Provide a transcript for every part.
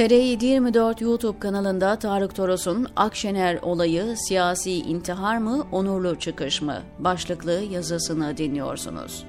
TR724 YouTube kanalında Tarık Toros'un Akşener olayı siyasi intihar mı, onurlu çıkış mı? başlıklı yazısını dinliyorsunuz.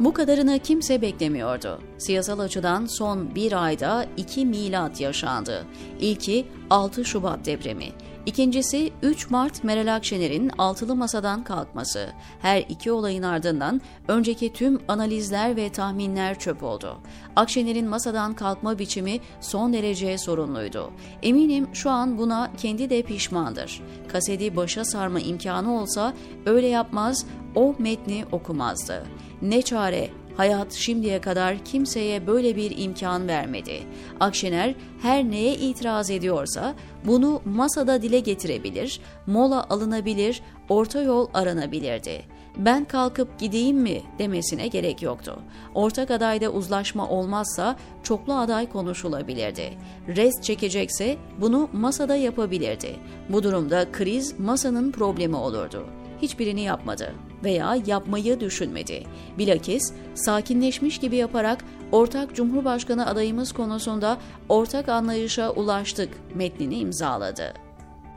Bu kadarını kimse beklemiyordu. Siyasal açıdan son bir ayda iki milat yaşandı. İlki 6 Şubat depremi. İkincisi 3 Mart Meral Akşener'in altılı masadan kalkması. Her iki olayın ardından önceki tüm analizler ve tahminler çöp oldu. Akşener'in masadan kalkma biçimi son derece sorunluydu. Eminim şu an buna kendi de pişmandır. Kaseti başa sarma imkanı olsa öyle yapmaz, o metni okumazdı. Ne çare Hayat şimdiye kadar kimseye böyle bir imkan vermedi. Akşener her neye itiraz ediyorsa bunu masada dile getirebilir, mola alınabilir, orta yol aranabilirdi. Ben kalkıp gideyim mi demesine gerek yoktu. Ortak adayda uzlaşma olmazsa çoklu aday konuşulabilirdi. Rest çekecekse bunu masada yapabilirdi. Bu durumda kriz masanın problemi olurdu hiçbirini yapmadı veya yapmayı düşünmedi. Bilakis sakinleşmiş gibi yaparak ortak Cumhurbaşkanı adayımız konusunda ortak anlayışa ulaştık metnini imzaladı.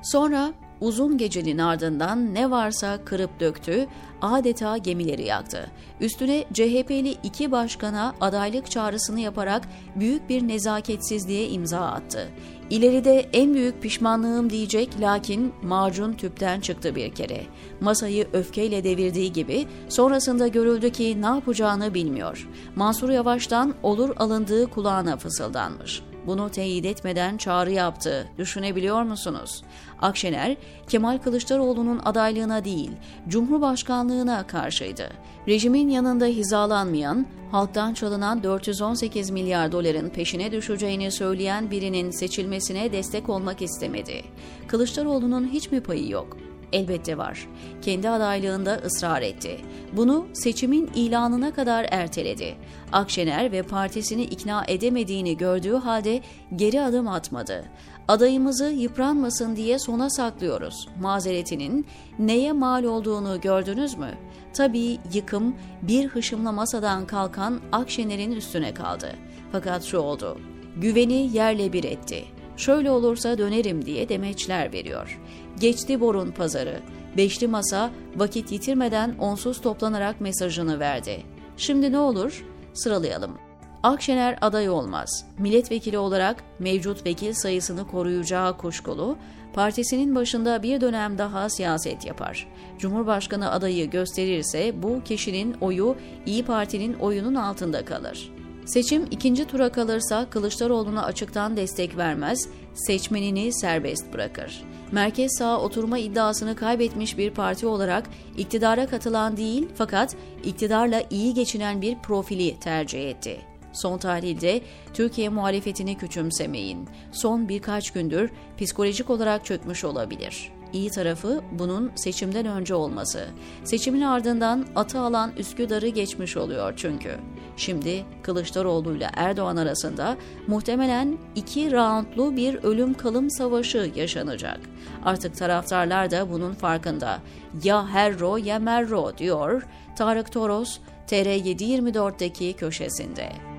Sonra uzun gecenin ardından ne varsa kırıp döktü, adeta gemileri yaktı. Üstüne CHP'li iki başkana adaylık çağrısını yaparak büyük bir nezaketsizliğe imza attı. İleride en büyük pişmanlığım diyecek lakin macun tüpten çıktı bir kere. Masayı öfkeyle devirdiği gibi sonrasında görüldü ki ne yapacağını bilmiyor. Mansur Yavaş'tan olur alındığı kulağına fısıldanmış. Bunu teyit etmeden çağrı yaptı. Düşünebiliyor musunuz? Akşener, Kemal Kılıçdaroğlu'nun adaylığına değil, Cumhurbaşkanlığına karşıydı. Rejimin yanında hizalanmayan, halktan çalınan 418 milyar doların peşine düşeceğini söyleyen birinin seçilmesine destek olmak istemedi. Kılıçdaroğlu'nun hiç mi payı yok? Elbette var. Kendi adaylığında ısrar etti. Bunu seçimin ilanına kadar erteledi. Akşener ve partisini ikna edemediğini gördüğü halde geri adım atmadı. Adayımızı yıpranmasın diye sona saklıyoruz. Mazeretinin neye mal olduğunu gördünüz mü? Tabii yıkım bir hışımla masadan kalkan Akşener'in üstüne kaldı. Fakat şu oldu. Güveni yerle bir etti şöyle olursa dönerim diye demeçler veriyor. Geçti borun pazarı. Beşli masa vakit yitirmeden onsuz toplanarak mesajını verdi. Şimdi ne olur? Sıralayalım. Akşener aday olmaz. Milletvekili olarak mevcut vekil sayısını koruyacağı kuşkulu, partisinin başında bir dönem daha siyaset yapar. Cumhurbaşkanı adayı gösterirse bu kişinin oyu İyi Parti'nin oyunun altında kalır. Seçim ikinci tura kalırsa Kılıçdaroğlu'na açıktan destek vermez, seçmenini serbest bırakır. Merkez sağ oturma iddiasını kaybetmiş bir parti olarak iktidara katılan değil fakat iktidarla iyi geçinen bir profili tercih etti. Son tahlilde Türkiye muhalefetini küçümsemeyin. Son birkaç gündür psikolojik olarak çökmüş olabilir. İyi tarafı bunun seçimden önce olması. Seçimin ardından atı alan Üsküdar'ı geçmiş oluyor çünkü. Şimdi Kılıçdaroğlu ile Erdoğan arasında muhtemelen iki roundlu bir ölüm kalım savaşı yaşanacak. Artık taraftarlar da bunun farkında. Ya Herro ya Merro diyor Tarık Toros TR724'deki köşesinde.